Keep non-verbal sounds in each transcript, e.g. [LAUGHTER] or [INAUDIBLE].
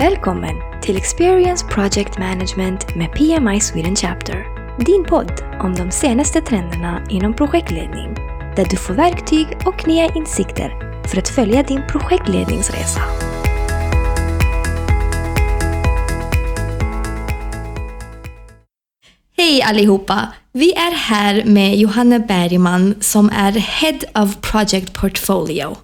Välkommen till Experience Project Management med PMI Sweden Chapter. Din podd om de senaste trenderna inom projektledning. Där du får verktyg och nya insikter för att följa din projektledningsresa. Hej allihopa! Vi är här med Johanna Bergman som är Head of Project Portfolio.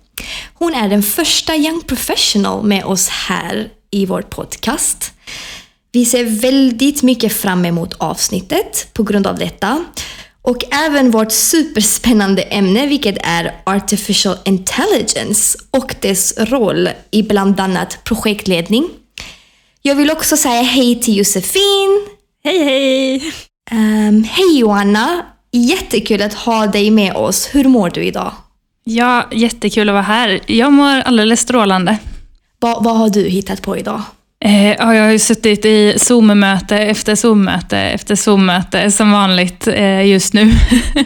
Hon är den första young professional med oss här i vår podcast. Vi ser väldigt mycket fram emot avsnittet på grund av detta. Och även vårt superspännande ämne vilket är Artificial Intelligence och dess roll i bland annat projektledning. Jag vill också säga hej till Josefin. Hej hej! Um, hej Johanna! Jättekul att ha dig med oss. Hur mår du idag? Ja, jättekul att vara här. Jag mår alldeles strålande. Va, vad har du hittat på idag? Eh, jag har ju suttit i Zoom-möte efter Zoom-möte efter Zoom-möte som vanligt eh, just nu.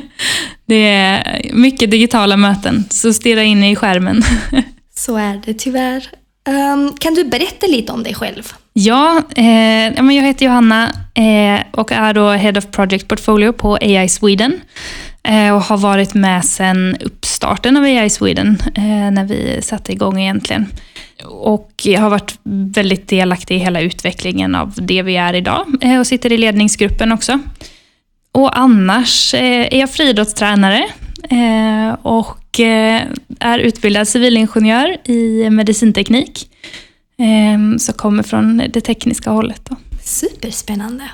[LAUGHS] det är mycket digitala möten, så stirra in i skärmen. [LAUGHS] så är det tyvärr. Um, kan du berätta lite om dig själv? Ja, eh, jag heter Johanna eh, och är då Head of Project Portfolio på AI Sweden. Eh, och har varit med sedan uppstarten av AI Sweden, eh, när vi satte igång egentligen. Och jag har varit väldigt delaktig i hela utvecklingen av det vi är idag eh, och sitter i ledningsgruppen också. Och annars eh, är jag friidrottstränare eh, och är utbildad civilingenjör i medicinteknik. Så kommer från det tekniska hållet. Då. Superspännande.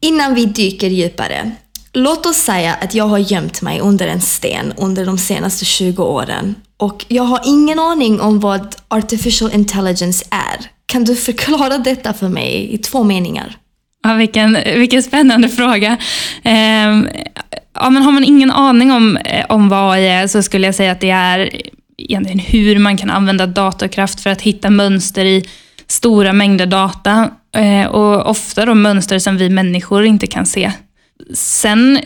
Innan vi dyker djupare, Låt oss säga att jag har gömt mig under en sten under de senaste 20 åren och jag har ingen aning om vad artificial intelligence är. Kan du förklara detta för mig i två meningar? Ja, vilken, vilken spännande fråga. Eh, ja, men har man ingen aning om, eh, om vad AI är så skulle jag säga att det är egentligen hur man kan använda datorkraft för att hitta mönster i stora mängder data. Eh, och ofta då mönster som vi människor inte kan se. Sen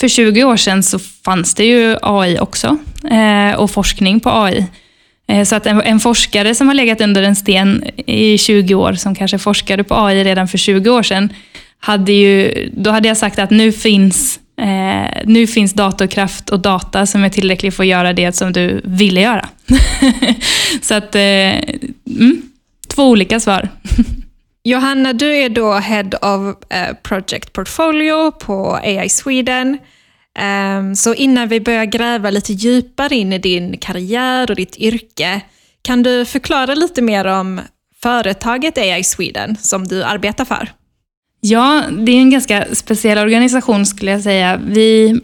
för 20 år sedan så fanns det ju AI också eh, och forskning på AI. Eh, så att en, en, forskare som har legat under en sten i 20 år, som kanske forskade på AI redan för 20 år sedan, hade ju, då hade jag sagt att nu finns, eh, nu finns datorkraft och data som är tillräckligt för att göra det som du ville göra. [LAUGHS] så att, eh, mm, två olika svar. Johanna, du är då Head of eh, Project Portfolio på AI Sweden. Ehm, så innan vi börjar gräva lite djupare in i din karriär och ditt yrke, kan du förklara lite mer om företaget AI Sweden som du arbetar för? Ja, det är en ganska speciell organisation skulle jag säga. Vi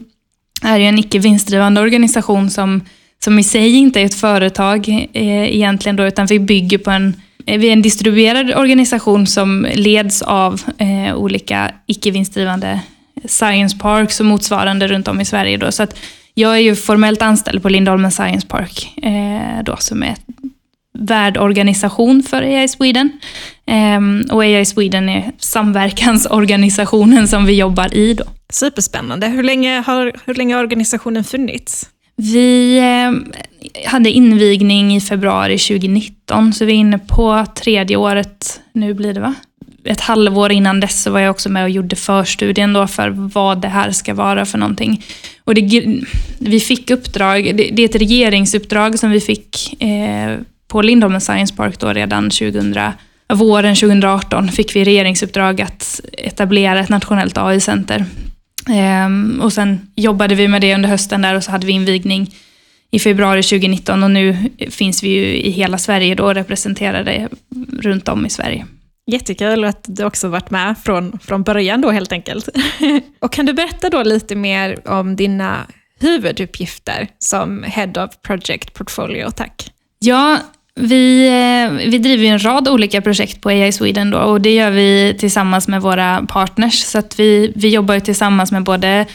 är ju en icke vinstdrivande organisation som, som i sig inte är ett företag eh, egentligen, då, utan vi bygger på en vi är en distribuerad organisation som leds av eh, olika icke vinstdrivande science parks och motsvarande runt om i Sverige. Då. Så att jag är ju formellt anställd på Lindholmen Science Park, eh, då, som är värdorganisation för AI Sweden. Eh, och AI Sweden är samverkansorganisationen som vi jobbar i. Då. Superspännande. Hur länge har, hur länge har organisationen funnits? Vi eh, hade invigning i februari 2019, så vi är inne på tredje året nu blir det va? Ett halvår innan dess så var jag också med och gjorde förstudien då för vad det här ska vara för någonting. Och det, vi fick uppdrag, det, det, är ett regeringsuppdrag som vi fick eh, på Lindholmen Science Park då redan 2000, våren 2018 fick vi regeringsuppdrag att etablera ett nationellt AI-center ehm, och sen jobbade vi med det under hösten där och så hade vi invigning i februari 2019 och nu finns vi ju i hela Sverige då representerade runt om i Sverige. Jättekul att du också varit med från, från början då helt enkelt. [LAUGHS] och kan du berätta då lite mer om dina huvuduppgifter som Head of Project Portfolio, tack. Ja, vi, eh, vi driver en rad olika projekt på AI Sweden då, och det gör vi tillsammans med våra partners. Så att vi, vi jobbar tillsammans med både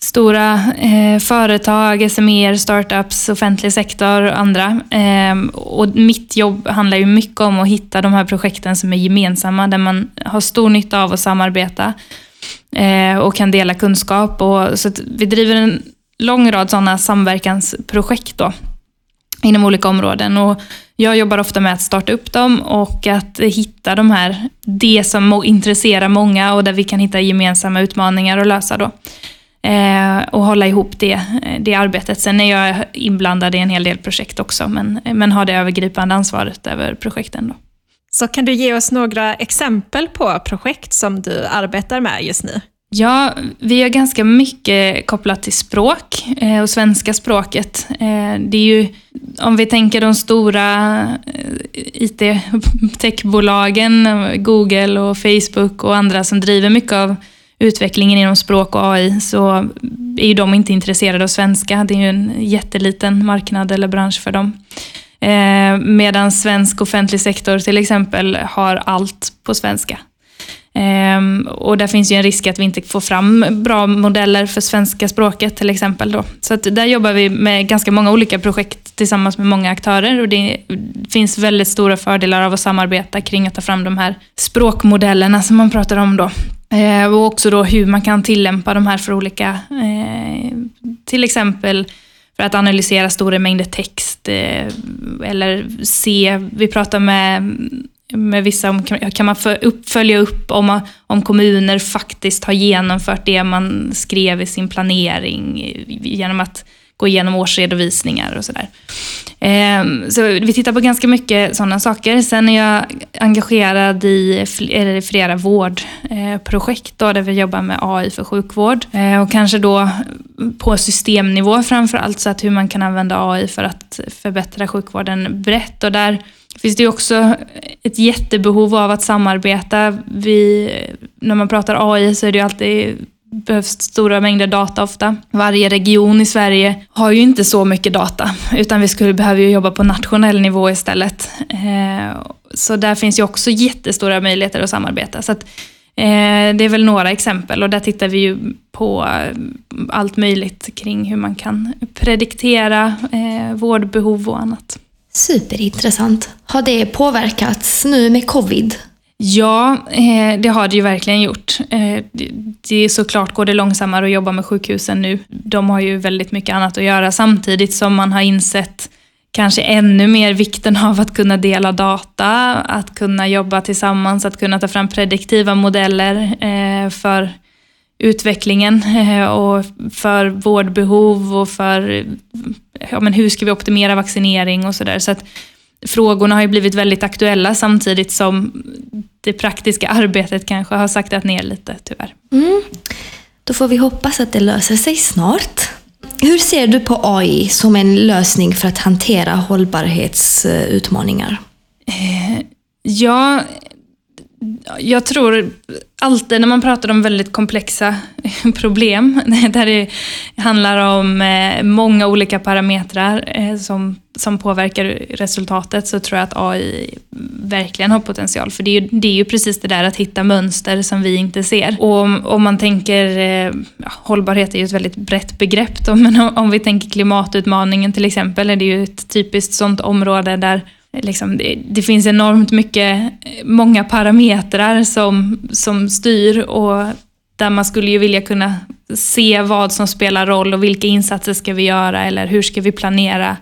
stora eh, företag, SMEer, startups, offentlig sektor och andra. Eh, och mitt jobb handlar ju mycket om att hitta de här projekten som är gemensamma, där man har stor nytta av att samarbeta eh, och kan dela kunskap. Och, så vi driver en lång rad sådana samverkansprojekt. Då. inom olika områden. Och jag jobbar ofta med att starta upp dem och att hitta de här, det som intresserar många och där vi kan hitta gemensamma utmaningar att lösa. Då. Eh, och hålla ihop det, det arbetet. Sen är jag inblandad i en hel del projekt också, men, men har det övergripande ansvaret över projekten. Då. Så kan du ge oss några exempel på projekt som du arbetar med just nu? Ja, vi gör ganska mycket kopplat till språk eh, och svenska språket. Eh, det är ju, om vi tänker de stora eh, IT-techbolagen, [LAUGHS] Google och Facebook och andra som driver mycket av utvecklingen inom språk och AI, så är ju de inte intresserade av svenska. Det är ju en jätteliten marknad eller bransch för dem. Eh, medan svensk offentlig sektor till exempel har allt på svenska. Eh, och där finns ju en risk att vi inte får fram bra modeller för svenska språket till exempel. Då. Så att där jobbar vi med ganska många olika projekt tillsammans med många aktörer och det finns väldigt stora fördelar av att samarbeta kring att ta fram de här språkmodellerna som man pratar om då. Eh, och också då hur man kan tillämpa de här för olika, eh, till exempel för att analysera stora mängder text eh, eller se, vi pratar med med vissa, kan man följa upp om, om kommuner faktiskt har genomfört det man skrev i sin planering eh, genom att gå igenom årsredovisningar och sådär. Ehm, så vi tittar på ganska mycket sådana saker. Sen är jag engagerad i flera vårdprojekt då, där vi jobbar med AI för sjukvård. Ehm, och kanske då på systemnivå framför allt, så att hur man kan använda AI för att förbättra sjukvården brett. Och där finns det också ett jättebehov av att samarbeta. Vi, när man pratar AI så är det ju alltid behövs stora mängder data ofta. Varje region i Sverige har ju inte så mycket data, utan vi skulle behöva jobba på nationell nivå istället. Eh, så där finns ju också jättestora möjligheter att samarbeta. Så att, eh, det är väl några exempel och där tittar vi ju på eh, allt möjligt kring hur man kan prediktera vårdbehov och annat. Superintressant. Har det påverkats nu med covid? Ja, eh, det har det ju verkligen gjort. Eh, det är såklart går det långsammare att jobba med sjukhusen nu. De har ju väldigt mycket annat att göra samtidigt som man har insett kanske ännu mer vikten av att kunna dela data, att kunna jobba tillsammans, att kunna ta fram prediktiva modeller eh, för utvecklingen och för vårdbehov och för ja, men hur ska vi optimera vaccinering och sådär. Så att frågorna har ju blivit väldigt aktuella samtidigt som det praktiska arbetet kanske har saktat ner lite tyvärr. Mm. Då får vi hoppas att det löser sig snart. Hur ser du på AI som en lösning för att hantera hållbarhetsutmaningar? Eh, ja, jag tror alltid när man pratar om väldigt komplexa [LAUGHS] problem, [LAUGHS] där det handlar om eh, många olika parametrar eh, som, som påverkar resultatet, så tror jag att AI verkligen har potential. För det är, ju, det är ju precis det där att hitta mönster som vi inte ser. Och om, om man tänker, eh, ja, hållbarhet är ju ett väldigt brett begrepp, då, [LAUGHS] men om, om vi tänker klimatutmaningen till exempel, är det ju ett typiskt sånt område där eh, liksom, det, det, finns enormt mycket, eh, många parametrar som, som styr och där man skulle ju vilja kunna se vad som spelar roll och vilka insatser ska vi göra eller hur ska vi planera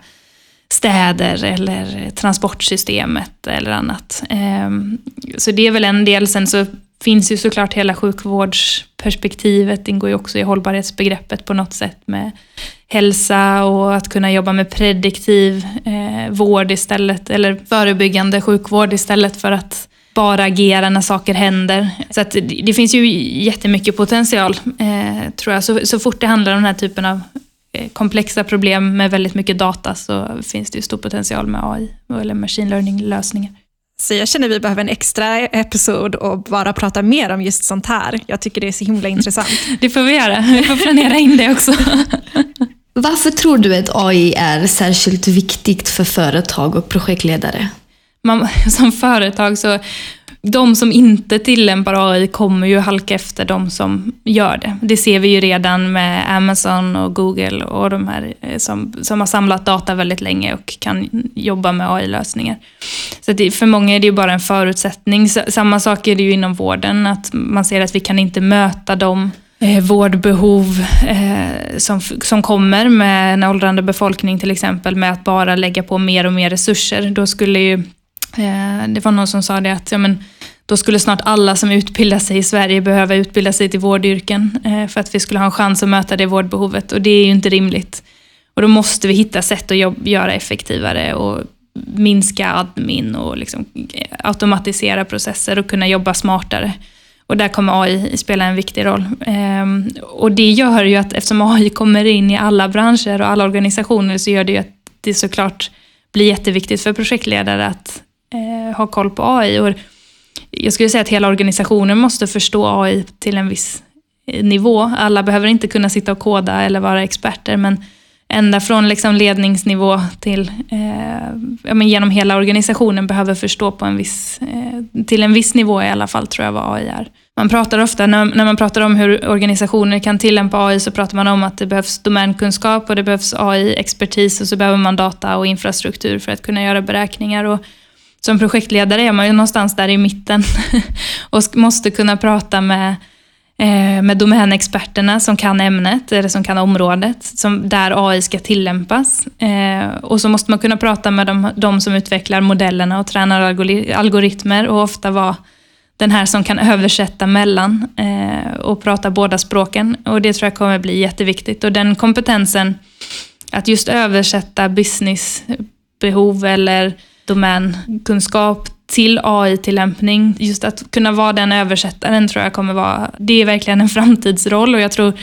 städer eller transportsystemet eller annat. Ehm, så det är väl en del. Sen så finns ju såklart hela sjukvårdsperspektivet, ingår ju också i hållbarhetsbegreppet på något sätt med hälsa och att kunna jobba med prediktiv eh, vård istället, eller förebyggande sjukvård istället för att bara agera när saker händer. Så att det finns ju jättemycket potential, eh, tror jag. Så, så fort det handlar om den här typen av komplexa problem med väldigt mycket data så finns det ju stor potential med AI eller machine learning-lösningar. Så jag känner att vi behöver en extra episod och bara prata mer om just sånt här. Jag tycker det är så himla intressant. [LAUGHS] Det får vi göra. Vi får planera in det också. [LAUGHS] Varför tror du att AI är särskilt viktigt för företag och projektledare? Man, som företag så de som inte tillämpar AI kommer ju halka efter de som gör det. Det ser vi ju redan med Amazon och Google och de här eh, som, som har samlat data väldigt länge och kan jobba med AI-lösningar. Så det, för många är det ju bara en förutsättning. Samma sak är det ju inom vården, att man ser att vi kan inte möta de eh, vårdbehov eh, som, som kommer med en åldrande befolkning till exempel, med att bara lägga på mer och mer resurser. Då skulle ju, eh, det var någon som sa det att ja, men, då skulle snart alla som utbildar sig i Sverige behöva utbilda sig till vårdyrken eh, för att vi skulle ha en chans att möta det vårdbehovet och det är ju inte rimligt. Och då måste vi hitta sätt att jobb, göra effektivare och minska admin och liksom eh, automatisera processer och kunna jobba smartare. Och där kommer AI spela en viktig roll. Ehm, och det gör ju att eftersom AI kommer in i alla branscher och alla organisationer så gör det ju att det såklart blir jätteviktigt för projektledare att eh, ha koll på AI. Och jag skulle säga att hela organisationen måste förstå AI till en viss eh, nivå. Alla behöver inte kunna sitta och koda eller vara experter, men ända från liksom ledningsnivå till eh, ja, men genom hela organisationen behöver förstå på en viss, eh, till en viss nivå i alla fall, tror jag vad AI är. Man pratar ofta, när, när man pratar om hur organisationer kan tillämpa AI, så pratar man om att det behövs domänkunskap och det behövs AI-expertis och så behöver man data och infrastruktur för att kunna göra beräkningar. Och som projektledare är man ju någonstans där i mitten [LAUGHS] och måste kunna prata med eh, med domänexperterna som kan ämnet, eller som kan området, som, där AI ska tillämpas. Eh, och så måste man kunna prata med de, de som utvecklar modellerna och tränar algoritmer och ofta vara den här som kan översätta mellan eh, och prata båda språken. Och det tror jag kommer bli jätteviktigt. Och den kompetensen, att just översätta businessbehov eller domänkunskap till AI-tillämpning. Just att kunna vara den översättaren tror jag kommer vara, det är verkligen en [LAUGHS] framtidsroll och jag tror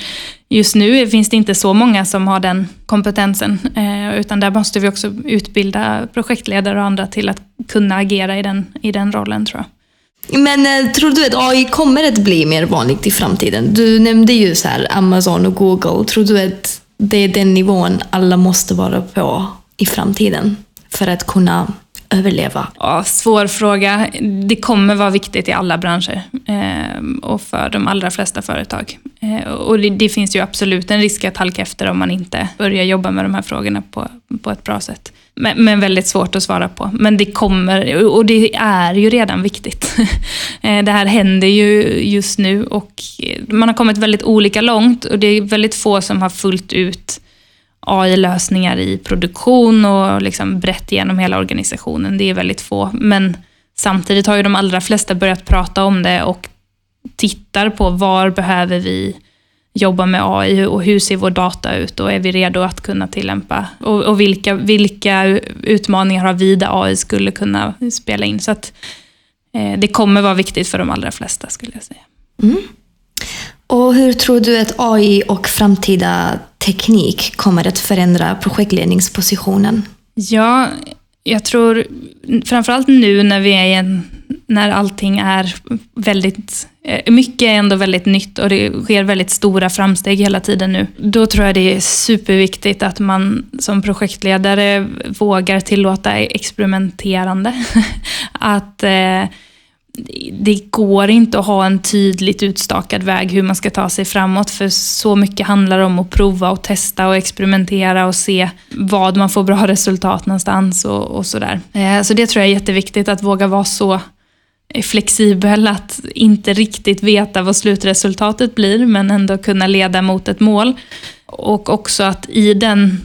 just nu finns det inte så många som har den kompetensen. Eh, utan där måste vi också utbilda projektledare och andra till att kunna agera i den, i den rollen tror jag. Men eh, tror du att AI kommer att bli mer vanligt i framtiden? Du nämnde ju så här Amazon och Google. Tror du att det är den nivån alla måste vara på i framtiden för att kunna överleva? Ja, svår fråga. Det kommer vara viktigt i alla branscher eh, och för de allra flesta företag. Eh, och det, det, finns ju absolut en risk att halka efter om man inte börjar jobba med de här frågorna på, på ett bra sätt. Men, men väldigt svårt att svara på. Men det kommer, och det är ju redan viktigt. [LAUGHS] Eh, det här händer ju just nu och man har kommit väldigt olika långt och det är väldigt få som har fullt ut AI-lösningar i produktion och liksom brett igenom hela organisationen. Det är väldigt få. Men samtidigt har ju de allra flesta börjat prata om det och tittar på var behöver vi jobba med AI och hur ser vår data ut och är vi redo att kunna tillämpa? Och, och vilka, vilka utmaningar har vi där AI skulle kunna spela in? Så att eh, det kommer vara viktigt för de allra flesta skulle jag säga. Mm. Och hur tror du att AI och framtida teknik kommer att förändra projektledningspositionen? Ja, jag tror framförallt nu när vi är en, när allting är väldigt, eh, mycket är ändå väldigt nytt och det sker väldigt stora framsteg hela tiden nu. Då tror jag det är superviktigt att man som projektledare vågar tillåta experimenterande. [LAUGHS] att eh, det går inte att ha en tydligt utstakad väg hur man ska ta sig framåt, för så mycket handlar om att prova och testa och experimentera och se vad man får bra resultat någonstans och, och sådär. Eh, så det tror jag är jätteviktigt, att våga vara så flexibel, att inte riktigt veta vad slutresultatet blir, men ändå kunna leda mot ett mål. Och också att i den,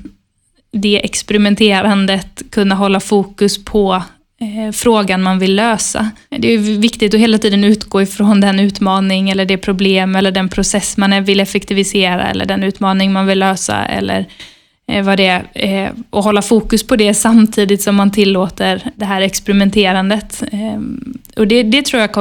det experimenterandet kunna hålla fokus på Eh, frågan man vill lösa. Det är viktigt att hela tiden utgå ifrån den utmaning eller det problem eller den process man vill effektivisera eller den utmaning man vill lösa eller eh, vad det är. Eh, och hålla fokus på det samtidigt som man tillåter det här experimenterandet. Och det, det tror jag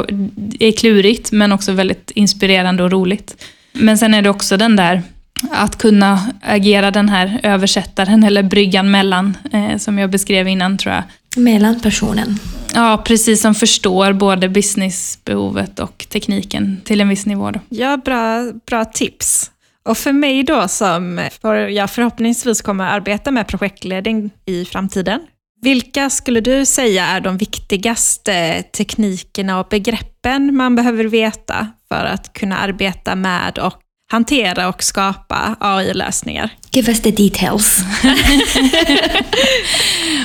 är klurigt men också väldigt inspirerande och roligt. Men sen är det också den där att kunna agera den här översättaren eller bryggan mellan, eh, som jag beskrev innan tror jag. Mellan personen? Ja, precis som förstår både businessbehovet och tekniken till en viss nivå. Då. Ja, bra, bra tips. Och för mig då som för, jag förhoppningsvis kommer arbeta med projektledning i framtiden, vilka skulle du säga är de viktigaste teknikerna och begreppen man behöver veta för att kunna arbeta med och hantera och skapa AI-lösningar? Give us the details. [LAUGHS]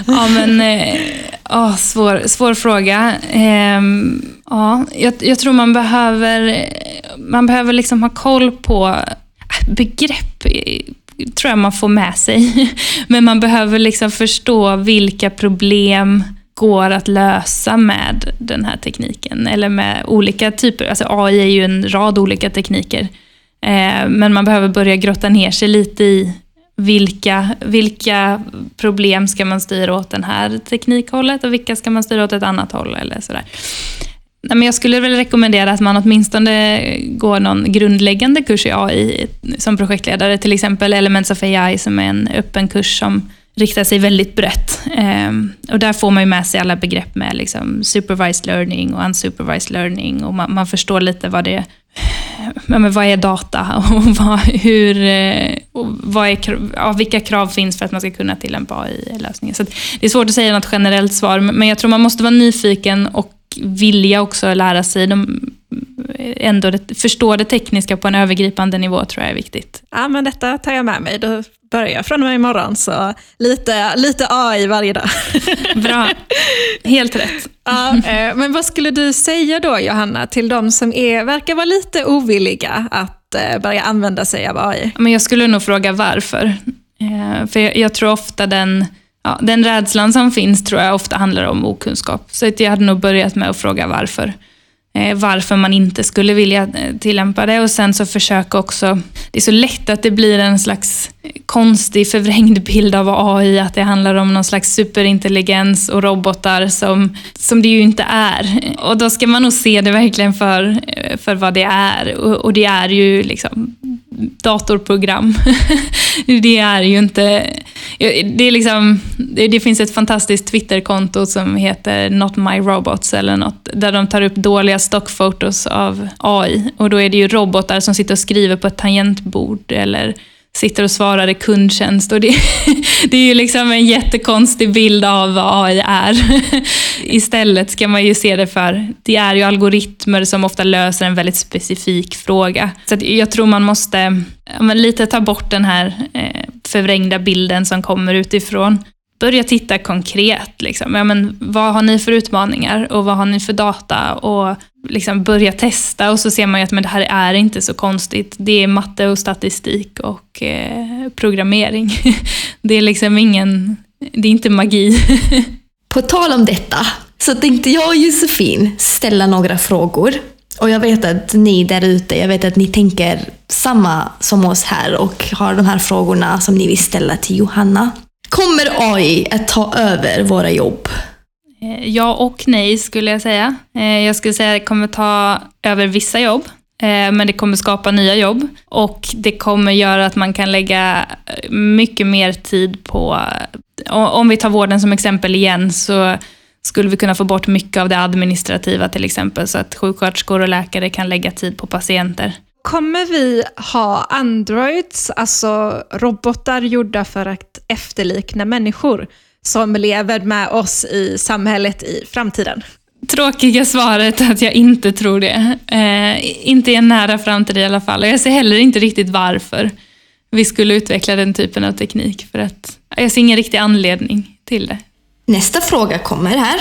ja, men, eh, oh, svår, svår fråga. Eh, ja, jag, jag, tror man behöver, man behöver liksom ha koll på begrepp tror jag man får med sig. [LAUGHS] Men man behöver liksom förstå vilka problem går att lösa med den här tekniken. Eller med olika typer, alltså AI är ju en rad olika tekniker. Eh, men man behöver börja grotta ner sig lite i vilka, vilka problem ska man styra åt den här teknikhållet och vilka ska man styra åt ett annat håll eller sådär. Men jag skulle väl rekommendera att man åtminstone går någon grundläggande kurs i AI som projektledare, till exempel Elements of AI som är en öppen kurs som riktar sig väldigt brett. Ehm, och där får man ju med sig alla begrepp med liksom supervised learning och unsupervised learning och man, man förstår lite vad det men vad är data [LAUGHS] och, vad, hur, eh, och vad är, ja, vilka krav finns för att man ska kunna tillämpa AI-lösningar. Så det är svårt att säga något generellt svar, men jag tror man måste vara nyfiken och vilja också lära sig de, eh, ändå det, förstå det tekniska på en övergripande nivå tror jag är viktigt. Ja, men detta tar jag med mig. Då börjar jag från och med imorgon, så lite, lite AI varje dag. [LAUGHS] Bra, helt rätt. Ja, eh, men vad skulle du säga då, Johanna, till de som är, verkar vara lite ovilliga att eh, börja använda sig av AI? Men jag skulle nog fråga varför. Eh, för jag, jag tror ofta den ja, den rädslan som finns tror jag ofta handlar om okunskap. Så jag hade nog börjat med att fråga varför. Eh, varför man inte skulle vilja tillämpa det och sen så försöka också, det är så lätt att det blir en slags konstig förvrängd bild av AI, att det handlar om någon slags superintelligens och robotar som, som det ju inte är. Och då ska man nog se det verkligen för, för vad det är och, och det är ju liksom datorprogram. [LAUGHS] det är ju inte... Det, är liksom, det, finns ett fantastiskt Twitterkonto som heter Not My Robots eller något, där de tar upp dåliga stockfotos av AI. Och då är det ju robotar som sitter och skriver på ett tangentbord eller sitter och svarar i kundtjänst. Och det, [LAUGHS] det är ju liksom en jättekonstig bild av vad AI är. [LAUGHS] Istället ska man ju se det för, det är ju algoritmer som ofta löser en väldigt specifik fråga. Så jag tror man måste ja, lite ta bort den här eh, förvrängda bilden som kommer utifrån börja titta konkret. Liksom. Ja, men vad har ni för utmaningar och vad har ni för data? Och liksom börja testa och så ser man ju att men det här är inte så konstigt. Det är matte och statistik och eh, programmering. [LAUGHS] det är liksom ingen, det är inte magi. [LAUGHS] På tal om detta så tänkte jag och Josefin ställa några frågor. Och jag vet att ni där ute, jag vet att ni tänker samma som oss här och har de här frågorna som ni vill ställa till Johanna. Kommer AI att ta över våra jobb? Eh, ja och nej skulle jag säga. Eh, jag skulle säga att det kommer ta över vissa jobb. Eh, men det kommer skapa nya jobb och det kommer göra att man kan lägga mycket mer tid på, om vi tar vården som exempel igen, så skulle vi kunna få bort mycket av det administrativa till exempel, så att sjuksköterskor och läkare kan lägga tid på patienter. Kommer vi ha androids, alltså robotar gjorda för att efterlikna människor, som lever med oss i samhället i framtiden? Tråkiga svaret att jag inte tror det. Eh, inte i en nära framtid i alla fall. Jag ser heller inte riktigt varför vi skulle utveckla den typen av teknik. För att jag ser ingen riktig anledning till det. Nästa fråga kommer här.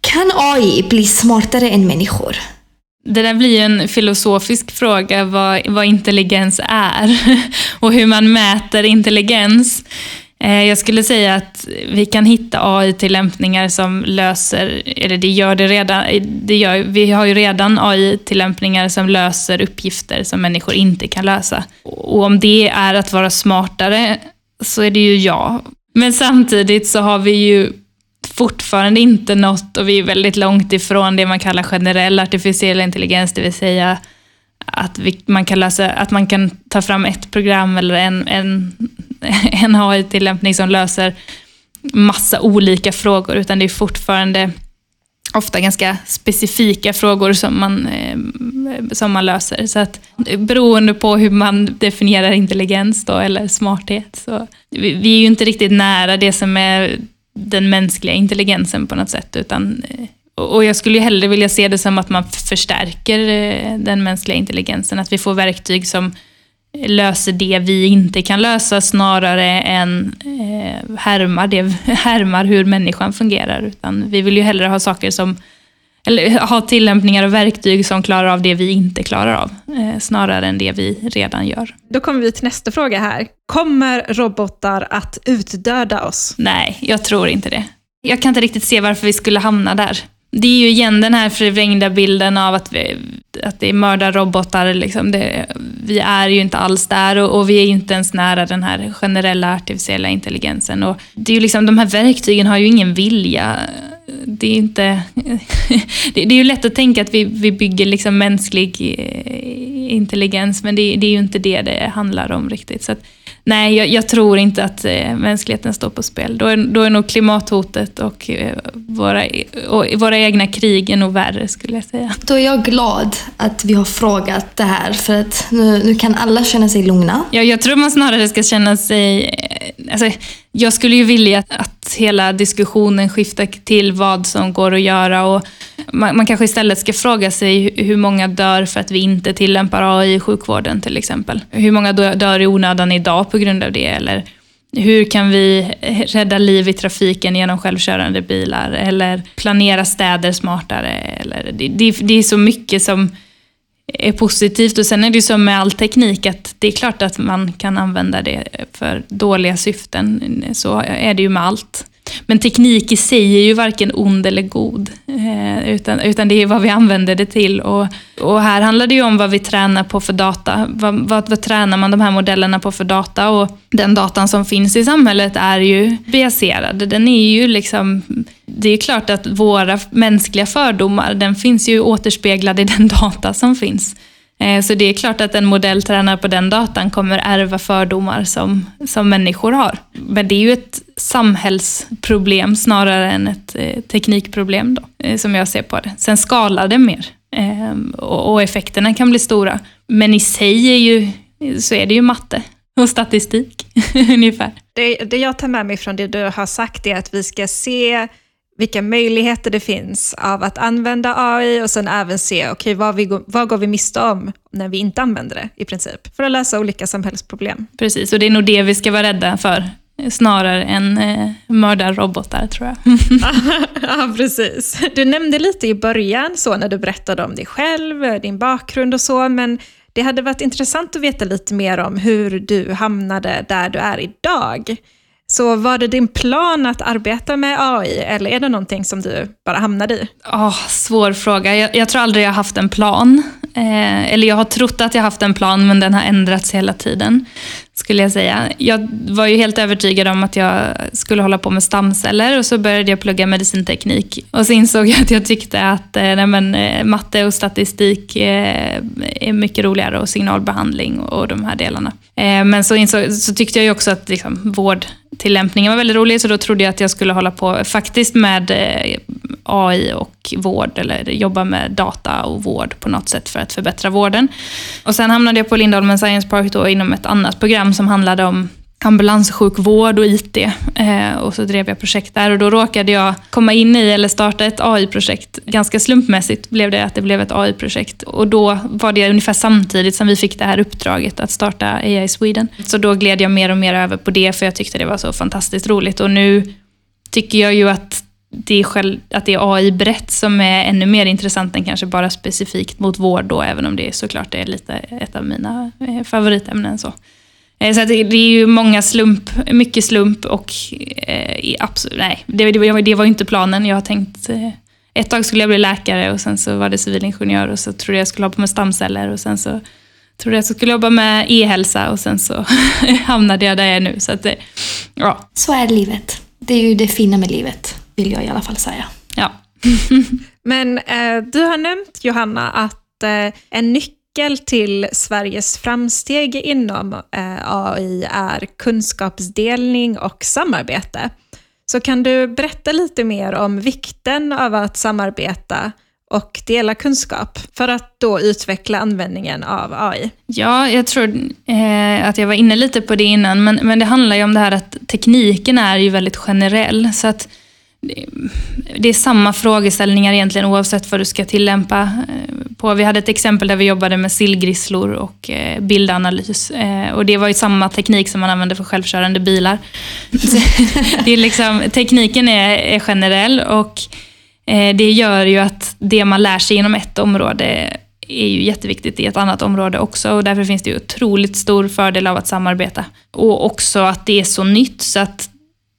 Kan AI bli smartare än människor? Det där blir ju en filosofisk fråga, vad, vad intelligens är [LAUGHS] och hur man mäter intelligens. Eh, jag skulle säga att vi kan hitta AI-tillämpningar som löser, eller det gör det redan, det gör, vi har ju redan AI-tillämpningar som löser uppgifter som människor inte kan lösa. Och om det är att vara smartare så är det ju ja. Men samtidigt så har vi ju fortfarande inte nått, och vi är väldigt långt ifrån det man kallar generell artificiell intelligens, det vill säga att, vi, man, kan lösa, att man kan ta fram ett program eller en, en, [LAUGHS] en AI-tillämpning som löser massa olika frågor, utan det är fortfarande ofta ganska specifika frågor som man, eh, som man löser. Så att beroende på hur man definierar intelligens då, eller smarthet, så vi, vi är ju inte riktigt nära det som är den mänskliga intelligensen på något sätt, utan eh, Och jag skulle ju hellre vilja se det som att man förstärker eh, den mänskliga intelligensen. Att vi får verktyg som löser det vi inte kan lösa snarare än eh, härmar, det, [LAUGHS] härmar hur människan fungerar. Utan vi vill ju hellre ha saker som eller ha tillämpningar och verktyg som klarar av det vi inte klarar av, eh, snarare än det vi redan gör. Då kommer vi till nästa fråga här. Kommer robotar att utdöda oss? Nej, jag tror inte det. Jag kan inte riktigt se varför vi skulle hamna där. Det är ju igen den här förvrängda bilden av att, vi, att det är mördarrobotar. Liksom det, vi är ju inte alls där och, och, vi är inte ens nära den här generella artificiella intelligensen. Och det är ju liksom, de här verktygen har ju ingen vilja det är inte... [LAUGHS] det, är ju lätt att tänka att vi, vi bygger liksom mänsklig eh, intelligens, men det, det är ju inte det det handlar om riktigt. Så att, nej, jag, jag, tror inte att eh, mänskligheten står på spel. Då är, då är nog klimathotet och, eh, våra, och våra egna krig är nog värre, skulle jag säga. Då är jag glad att vi har frågat det här, för att nu, nu kan alla känna sig lugna. Ja, jag tror man snarare ska känna sig... Alltså, jag skulle ju vilja att hela diskussionen skiftar till vad som går att göra och man, man kanske istället ska fråga sig hur många dör för att vi inte tillämpar AI i sjukvården till exempel. Hur många dör i onödan idag på grund av det? Eller hur kan vi rädda liv i trafiken genom självkörande bilar? Eller planera städer smartare? Eller, det, det, det är så mycket som är positivt. Och sen är det ju som med all teknik att det är klart att man kan använda det för dåliga syften. Så är det ju med allt. Men teknik i sig är ju varken ond eller god, eh, utan, utan det är vad vi använder det till. Och, och här handlar det ju om vad vi tränar på för data. Vad, vad, vad, tränar man de här modellerna på för data? Och den datan som finns i samhället är ju biaserad. Den är ju liksom, det är klart att våra mänskliga fördomar, den finns ju återspeglad i den [LAUGHS] data som finns. Eh, så det är klart att en modell tränad på den datan kommer ärva fördomar som, som människor har. Men det är ju ett samhällsproblem snarare än ett eh, teknikproblem då, eh, som jag ser på det. Sen skalar det mer ehm, och effekterna kan bli stora. Men i sig är ju, så är det ju matte och statistik [LAUGHS] ungefär. Det, det jag tar med mig från det du har sagt är att vi ska se vilka möjligheter det finns av att använda AI och sen även se okay, vad, vi, vad går vi miste om när vi inte använder det i princip, för att lösa olika samhällsproblem. Precis, och det är nog det vi ska vara rädda för, snarare än eh, mördarrobotar tror jag. [LAUGHS] ja, precis. Du nämnde lite i början, så när du berättade om dig själv, din bakgrund och så, men det hade varit intressant att veta lite mer om hur du hamnade där du är idag. Så var det din plan att arbeta med AI eller är det någonting som du bara hamnade i? Oh, svår fråga. Jag, jag tror aldrig jag haft en plan. Eh, eller jag har trott att jag haft en plan men den har ändrats hela tiden. Skulle jag säga. Jag var ju helt övertygad om att jag skulle hålla på med stamceller och så började jag plugga medicinteknik. Och så insåg jag att jag tyckte att eh, nej men, eh, matte och statistik eh, är mycket roligare och signalbehandling och de här delarna. Eh, men så, insåg, så tyckte jag ju också att liksom, vårdtillämpningen var väldigt rolig så då trodde jag att jag skulle hålla på faktiskt med eh, AI och vård eller jobba med data och vård på något sätt för att förbättra vården. Och sen hamnade jag på Lindholmen Science Park då inom ett annat program som handlade om ambulanssjukvård och IT. Eh, och så drev jag projekt där och då råkade jag komma in i eller starta ett AI-projekt. Ganska slumpmässigt blev det att det blev ett AI-projekt. Och då var det ungefär samtidigt som vi fick det här uppdraget att starta AI Sweden. Så då gled jag mer och mer över på det för jag tyckte det var så fantastiskt roligt. Och nu tycker jag ju att det är, själv, att det är AI brett som är ännu mer intressant än kanske bara specifikt mot vård då, även om det såklart är lite ett av mina eh, favoritämnen. Så. Eh, så det, är ju många slump, mycket slump och eh, absolut, nej, det, det, det var inte planen. Jag har tänkt, eh, ett tag skulle jag bli läkare och sen så var det civilingenjör och så trodde jag skulle jobba med stamceller och sen så trodde jag skulle jobba med e-hälsa och sen så [LAUGHS] hamnade jag där jag är nu. Så, att, ja. så är livet. Det är ju det fina med livet vill jag i alla fall säga. Ja. [LAUGHS] Men eh, du har nämnt, Johanna, att eh, en nyckel till Sveriges framsteg inom eh, AI är kunskapsdelning och samarbete. Så kan du berätta lite mer om vikten av att samarbeta och dela kunskap för att då utveckla användningen av AI? Ja, jag tror eh, att jag var inne lite på det innan, men, men det handlar ju om det här att tekniken är ju väldigt generell. Så att det är samma frågeställningar egentligen oavsett vad du ska tillämpa eh, på. Vi hade ett exempel där vi jobbade med sillgrisslor och eh, bildanalys. Eh, och det var ju samma teknik som man använde för självkörande bilar. [LAUGHS] det är liksom, tekniken är, är generell och det gör ju att det man lär sig inom ett område är ju jätteviktigt i ett annat område också och därför finns det ju otroligt stor fördel av att samarbeta. Och också att det är så nytt så att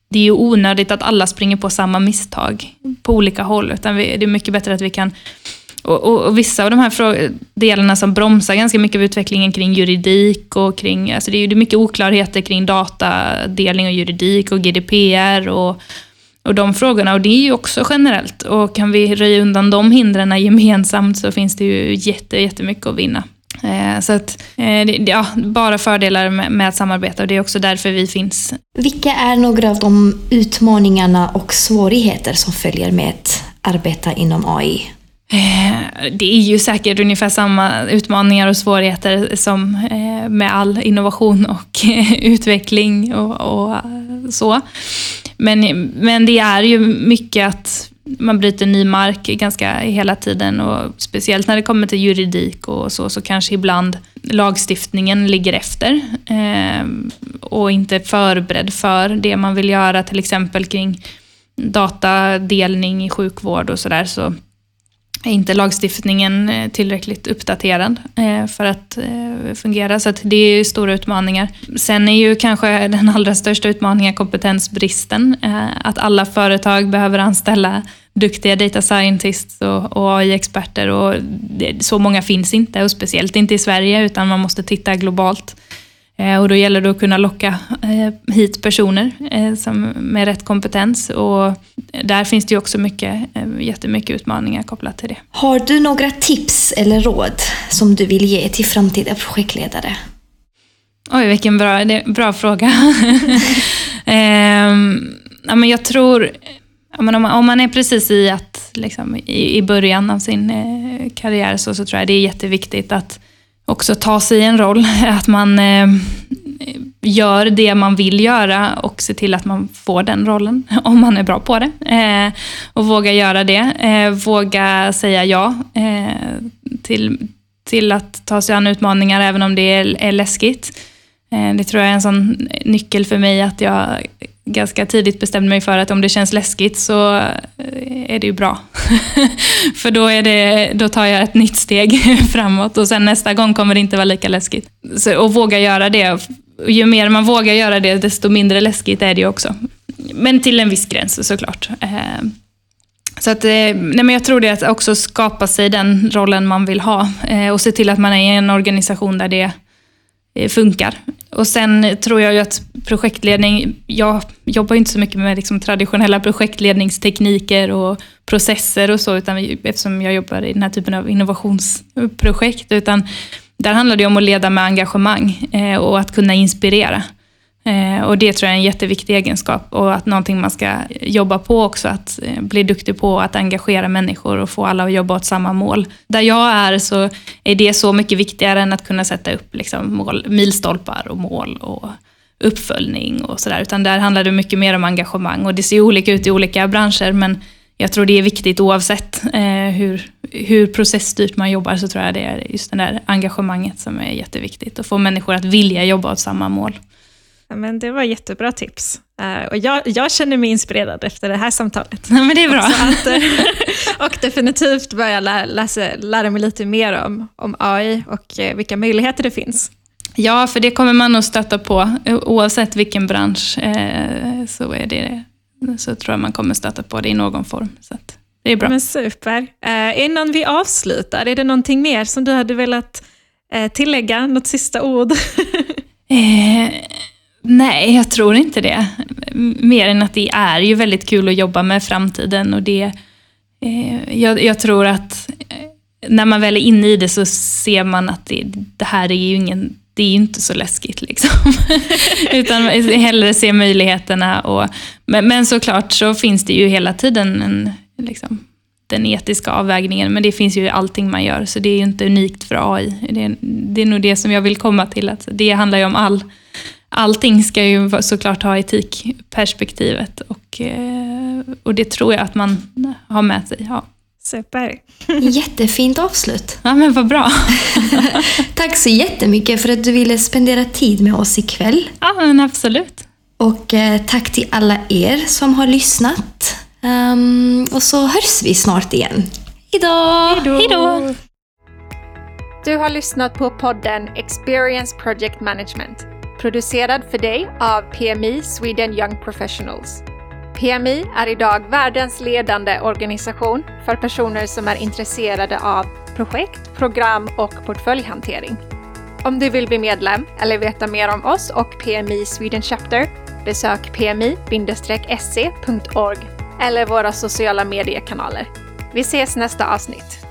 det är ju onödigt att alla springer på samma misstag på olika håll, utan det är mycket bättre att vi kan och, och, och vissa av de här delarna som bromsar ganska mycket av utvecklingen kring juridik och kring, alltså det är ju mycket oklarheter kring datadelning och juridik och GDPR och, och de frågorna. Och det är ju också generellt. Och kan vi röja undan de hindren gemensamt så finns det ju jätte, jättemycket att vinna. Eh, så att, eh, ja, bara fördelar med, att samarbeta och det är också därför vi finns. Vilka är några av de utmaningarna och svårigheter som följer med att arbeta inom AI? Eh, det är ju säkert ungefär samma utmaningar och svårigheter som med all innovation och [LAUGHS] utveckling och, och så. Men, men det är ju mycket att man bryter ny mark ganska hela tiden och speciellt när det kommer till juridik och så, så kanske ibland lagstiftningen ligger efter eh, och inte är förberedd för det man vill göra, till exempel kring datadelning i sjukvård och sådär. Så är inte lagstiftningen eh, tillräckligt uppdaterad eh, för att eh, fungera. Så det är stora utmaningar. Sen är ju kanske [LAUGHS] den allra största utmaningen kompetensbristen. Att alla företag behöver anställa duktiga data scientists och, AI-experter. och Så många finns inte, och speciellt inte i Sverige, utan man måste titta globalt. Och då gäller det att kunna locka hit personer som, med rätt kompetens. Och där finns det ju också mycket, jättemycket utmaningar kopplat till det. Har du några tips eller råd som du vill ge till framtida projektledare? Oj, vilken bra, bra fråga. [LAUGHS] ehm, ja, men jag tror, ja, men om, man, om man är precis i, att, liksom, i, i början av sin eh, karriär så, så tror jag det är jätteviktigt att också ta sig en roll. [LAUGHS] Att man eh, gör det man vill göra och se till att man får den rollen, [LAUGHS] om man är bra på det. Eh, och våga göra det. Eh, våga säga ja eh, till, till att ta sig an utmaningar, även om det är, är läskigt. Eh, det tror jag är en sån nyckel för mig, att jag ganska tidigt bestämde mig för att om det känns läskigt så eh, är det ju bra. [LAUGHS] för då, är det, då tar jag ett nytt steg [LAUGHS] framåt och sen nästa gång kommer det inte vara lika läskigt. Så, och våga göra det. Ju mer man vågar göra det, desto mindre läskigt är det ju också. Men till en viss gräns såklart. Eh, så att, eh, nej men jag tror det att också skapa sig den rollen man vill ha och se till att man är i en organisation där det funkar. Och sen tror jag ju att projektledning, jag jobbar inte så mycket med liksom traditionella projektledningstekniker och processer och så, utan eftersom jag jobbar i den här typen av innovationsprojekt, utan där handlar det om att leda med engagemang eh, och att kunna inspirera. Eh, och det tror jag är en jätteviktig egenskap och att någonting man ska jobba på också, att eh, bli duktig på att engagera människor och få alla att jobba åt samma mål. Där jag är så är det så mycket viktigare än att kunna sätta upp liksom mål, milstolpar och mål och uppföljning och sådär, utan där handlar det mycket mer om engagemang och det ser olika ut i olika branscher, men jag tror det är viktigt oavsett eh, hur, hur processstyrt man jobbar, så tror jag det är just det där engagemanget som är jätteviktigt. och få människor att vilja jobba åt samma mål. Men det var jättebra tips. Uh, och jag, jag, känner mig inspirerad efter det här samtalet. Ja, men det är bra. Att, uh, [LAUGHS] och definitivt börja lä läsa, lära mig lite mer om, om AI och uh, vilka möjligheter det finns. Ja, för det kommer man att stöta på. Oavsett vilken bransch så, är det, så tror jag man kommer stöta på det i någon form. Så det är bra. Men super. innan vi avslutar, är det någonting mer som du hade velat tillägga? Något sista ord? [LAUGHS] Nej, jag tror inte det. Mer än att det är ju väldigt kul att jobba med framtiden och det... Eh, jag, jag, tror att eh, när man väl är inne i det så ser man att det, det här är ju ingen det är inte så läskigt. Liksom. [LAUGHS] Utan hellre se möjligheterna. Och, men, men, såklart så finns det ju hela tiden en, liksom, den etiska avvägningen. Men det finns ju i allting man gör, så det är ju inte unikt för AI. Det, det är nog det som jag vill komma till. Att det handlar ju om all allting ska ju såklart ha etikperspektivet och eh, och det tror jag att man har med sig. Ja, Super. [LAUGHS] Jättefint avslut. ja men vad bra. [LAUGHS] Tack så jättemycket för att du ville spendera tid med oss ikväll. Ja, men absolut. Och eh, tack till alla er som har lyssnat. Ehm, och så hörs vi snart igen. Hejdå! Hej då! Du har lyssnat på podden Experience Project Management, producerad för dig av PMI Sweden Young Professionals. PMI är idag världens ledande organisation för personer som är intresserade av projekt, program och portföljhantering. Om du vill bli medlem eller veta mer om oss och PMI Sweden Chapter, besök pmi-se.org eller våra sociala mediekanaler. Vi ses nästa avsnitt.